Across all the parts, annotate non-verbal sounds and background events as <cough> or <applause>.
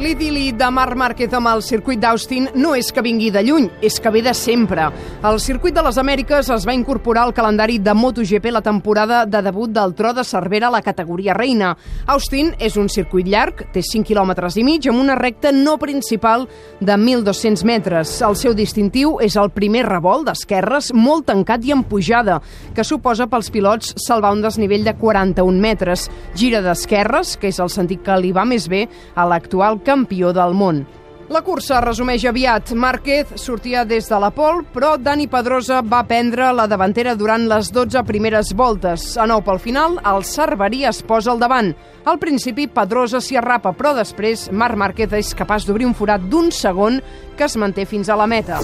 L'idili de Marc Márquez amb el circuit d'Austin no és que vingui de lluny, és que ve de sempre. El circuit de les Amèriques es va incorporar al calendari de MotoGP la temporada de debut del tro de Cervera a la categoria reina. Austin és un circuit llarg, té 5 quilòmetres i mig, amb una recta no principal de 1.200 metres. El seu distintiu és el primer revolt d'esquerres molt tancat i en pujada, que suposa pels pilots salvar un desnivell de 41 metres. Gira d'esquerres, que és el sentit que li va més bé a l'actual campió del món. La cursa resumeix aviat. Márquez sortia des de la pol, però Dani Pedrosa va prendre la davantera durant les 12 primeres voltes. A nou pel final, el Cerverí es posa al davant. Al principi, Pedrosa s'hi arrapa, però després Marc Márquez és capaç d'obrir un forat d'un segon que es manté fins a la meta.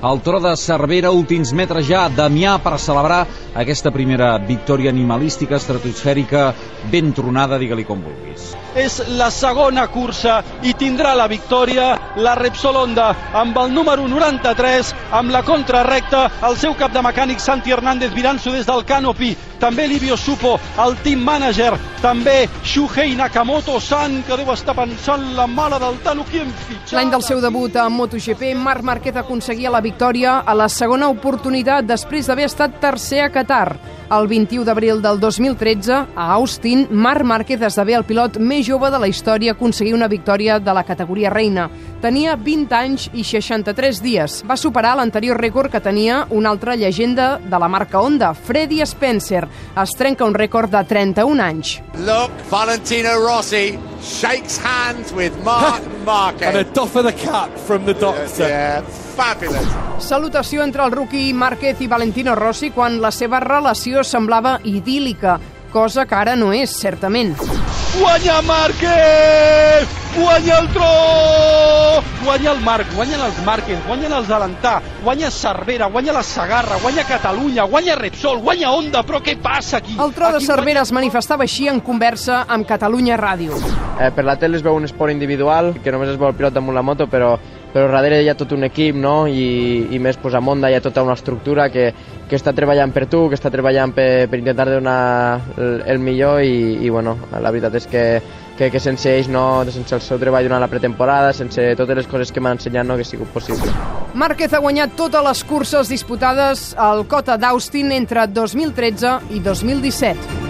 El tro de Cervera, últims metres ja, Damià per celebrar aquesta primera victòria animalística, estratosfèrica, ben tronada, digue-li com vulguis. És la segona cursa i tindrà la victòria la Repsol Honda amb el número 93, amb la contrarrecta, el seu cap de mecànic Santi Hernández mirant-s'ho des del canopy, també Livio Supo, el team manager, també Shuhei Nakamoto-san, que deu estar pensant la mala del Tano, qui hem fitxat? L'any del seu debut a MotoGP, Marc Márquez aconseguia la victòria a la segona oportunitat després d'haver estat tercer a Qatar. El 21 d'abril del 2013, a Austin, Marc Márquez esdevé el pilot més jove de la història a aconseguir una victòria de la categoria reina. Tenia 20 anys i 63 dies. Va superar l'anterior rècord que tenia una altra llegenda de la marca Honda, Freddy Spencer. Es trenca un rècord de 31 anys. Look, Valentino Rossi shakes hands with Mark <laughs> Marquez. And a doff of the cap from the doctor. Yeah, fabulous. Salutació entre el rookie Márquez i Valentino Rossi quan la seva relació semblava idíl·lica, cosa que ara no és, certament. Guanya Márquez! Guanya el tro! Guanya el Marc, guanyen els Márquez, guanyen els Alentà, guanya Cervera, guanya la Sagarra, guanya Catalunya, guanya Repsol, guanya Honda, però què passa aquí? El tro de Aquí Cervera es manifestava així en conversa amb Catalunya Ràdio. Eh, per la tele es veu un esport individual, que només es veu el pilot damunt la moto, però, però darrere hi ha tot un equip, no? I, i més pues, a Monda hi ha tota una estructura que, que està treballant per tu, que està treballant per, per intentar donar el, el millor i, i bueno, la veritat és que, que, que sense ells, no, sense el seu treball durant la pretemporada, sense totes les coses que m'han ensenyat, no hagués sigut possible. Márquez ha guanyat totes les curses disputades al Cota d'Austin entre 2013 i 2017.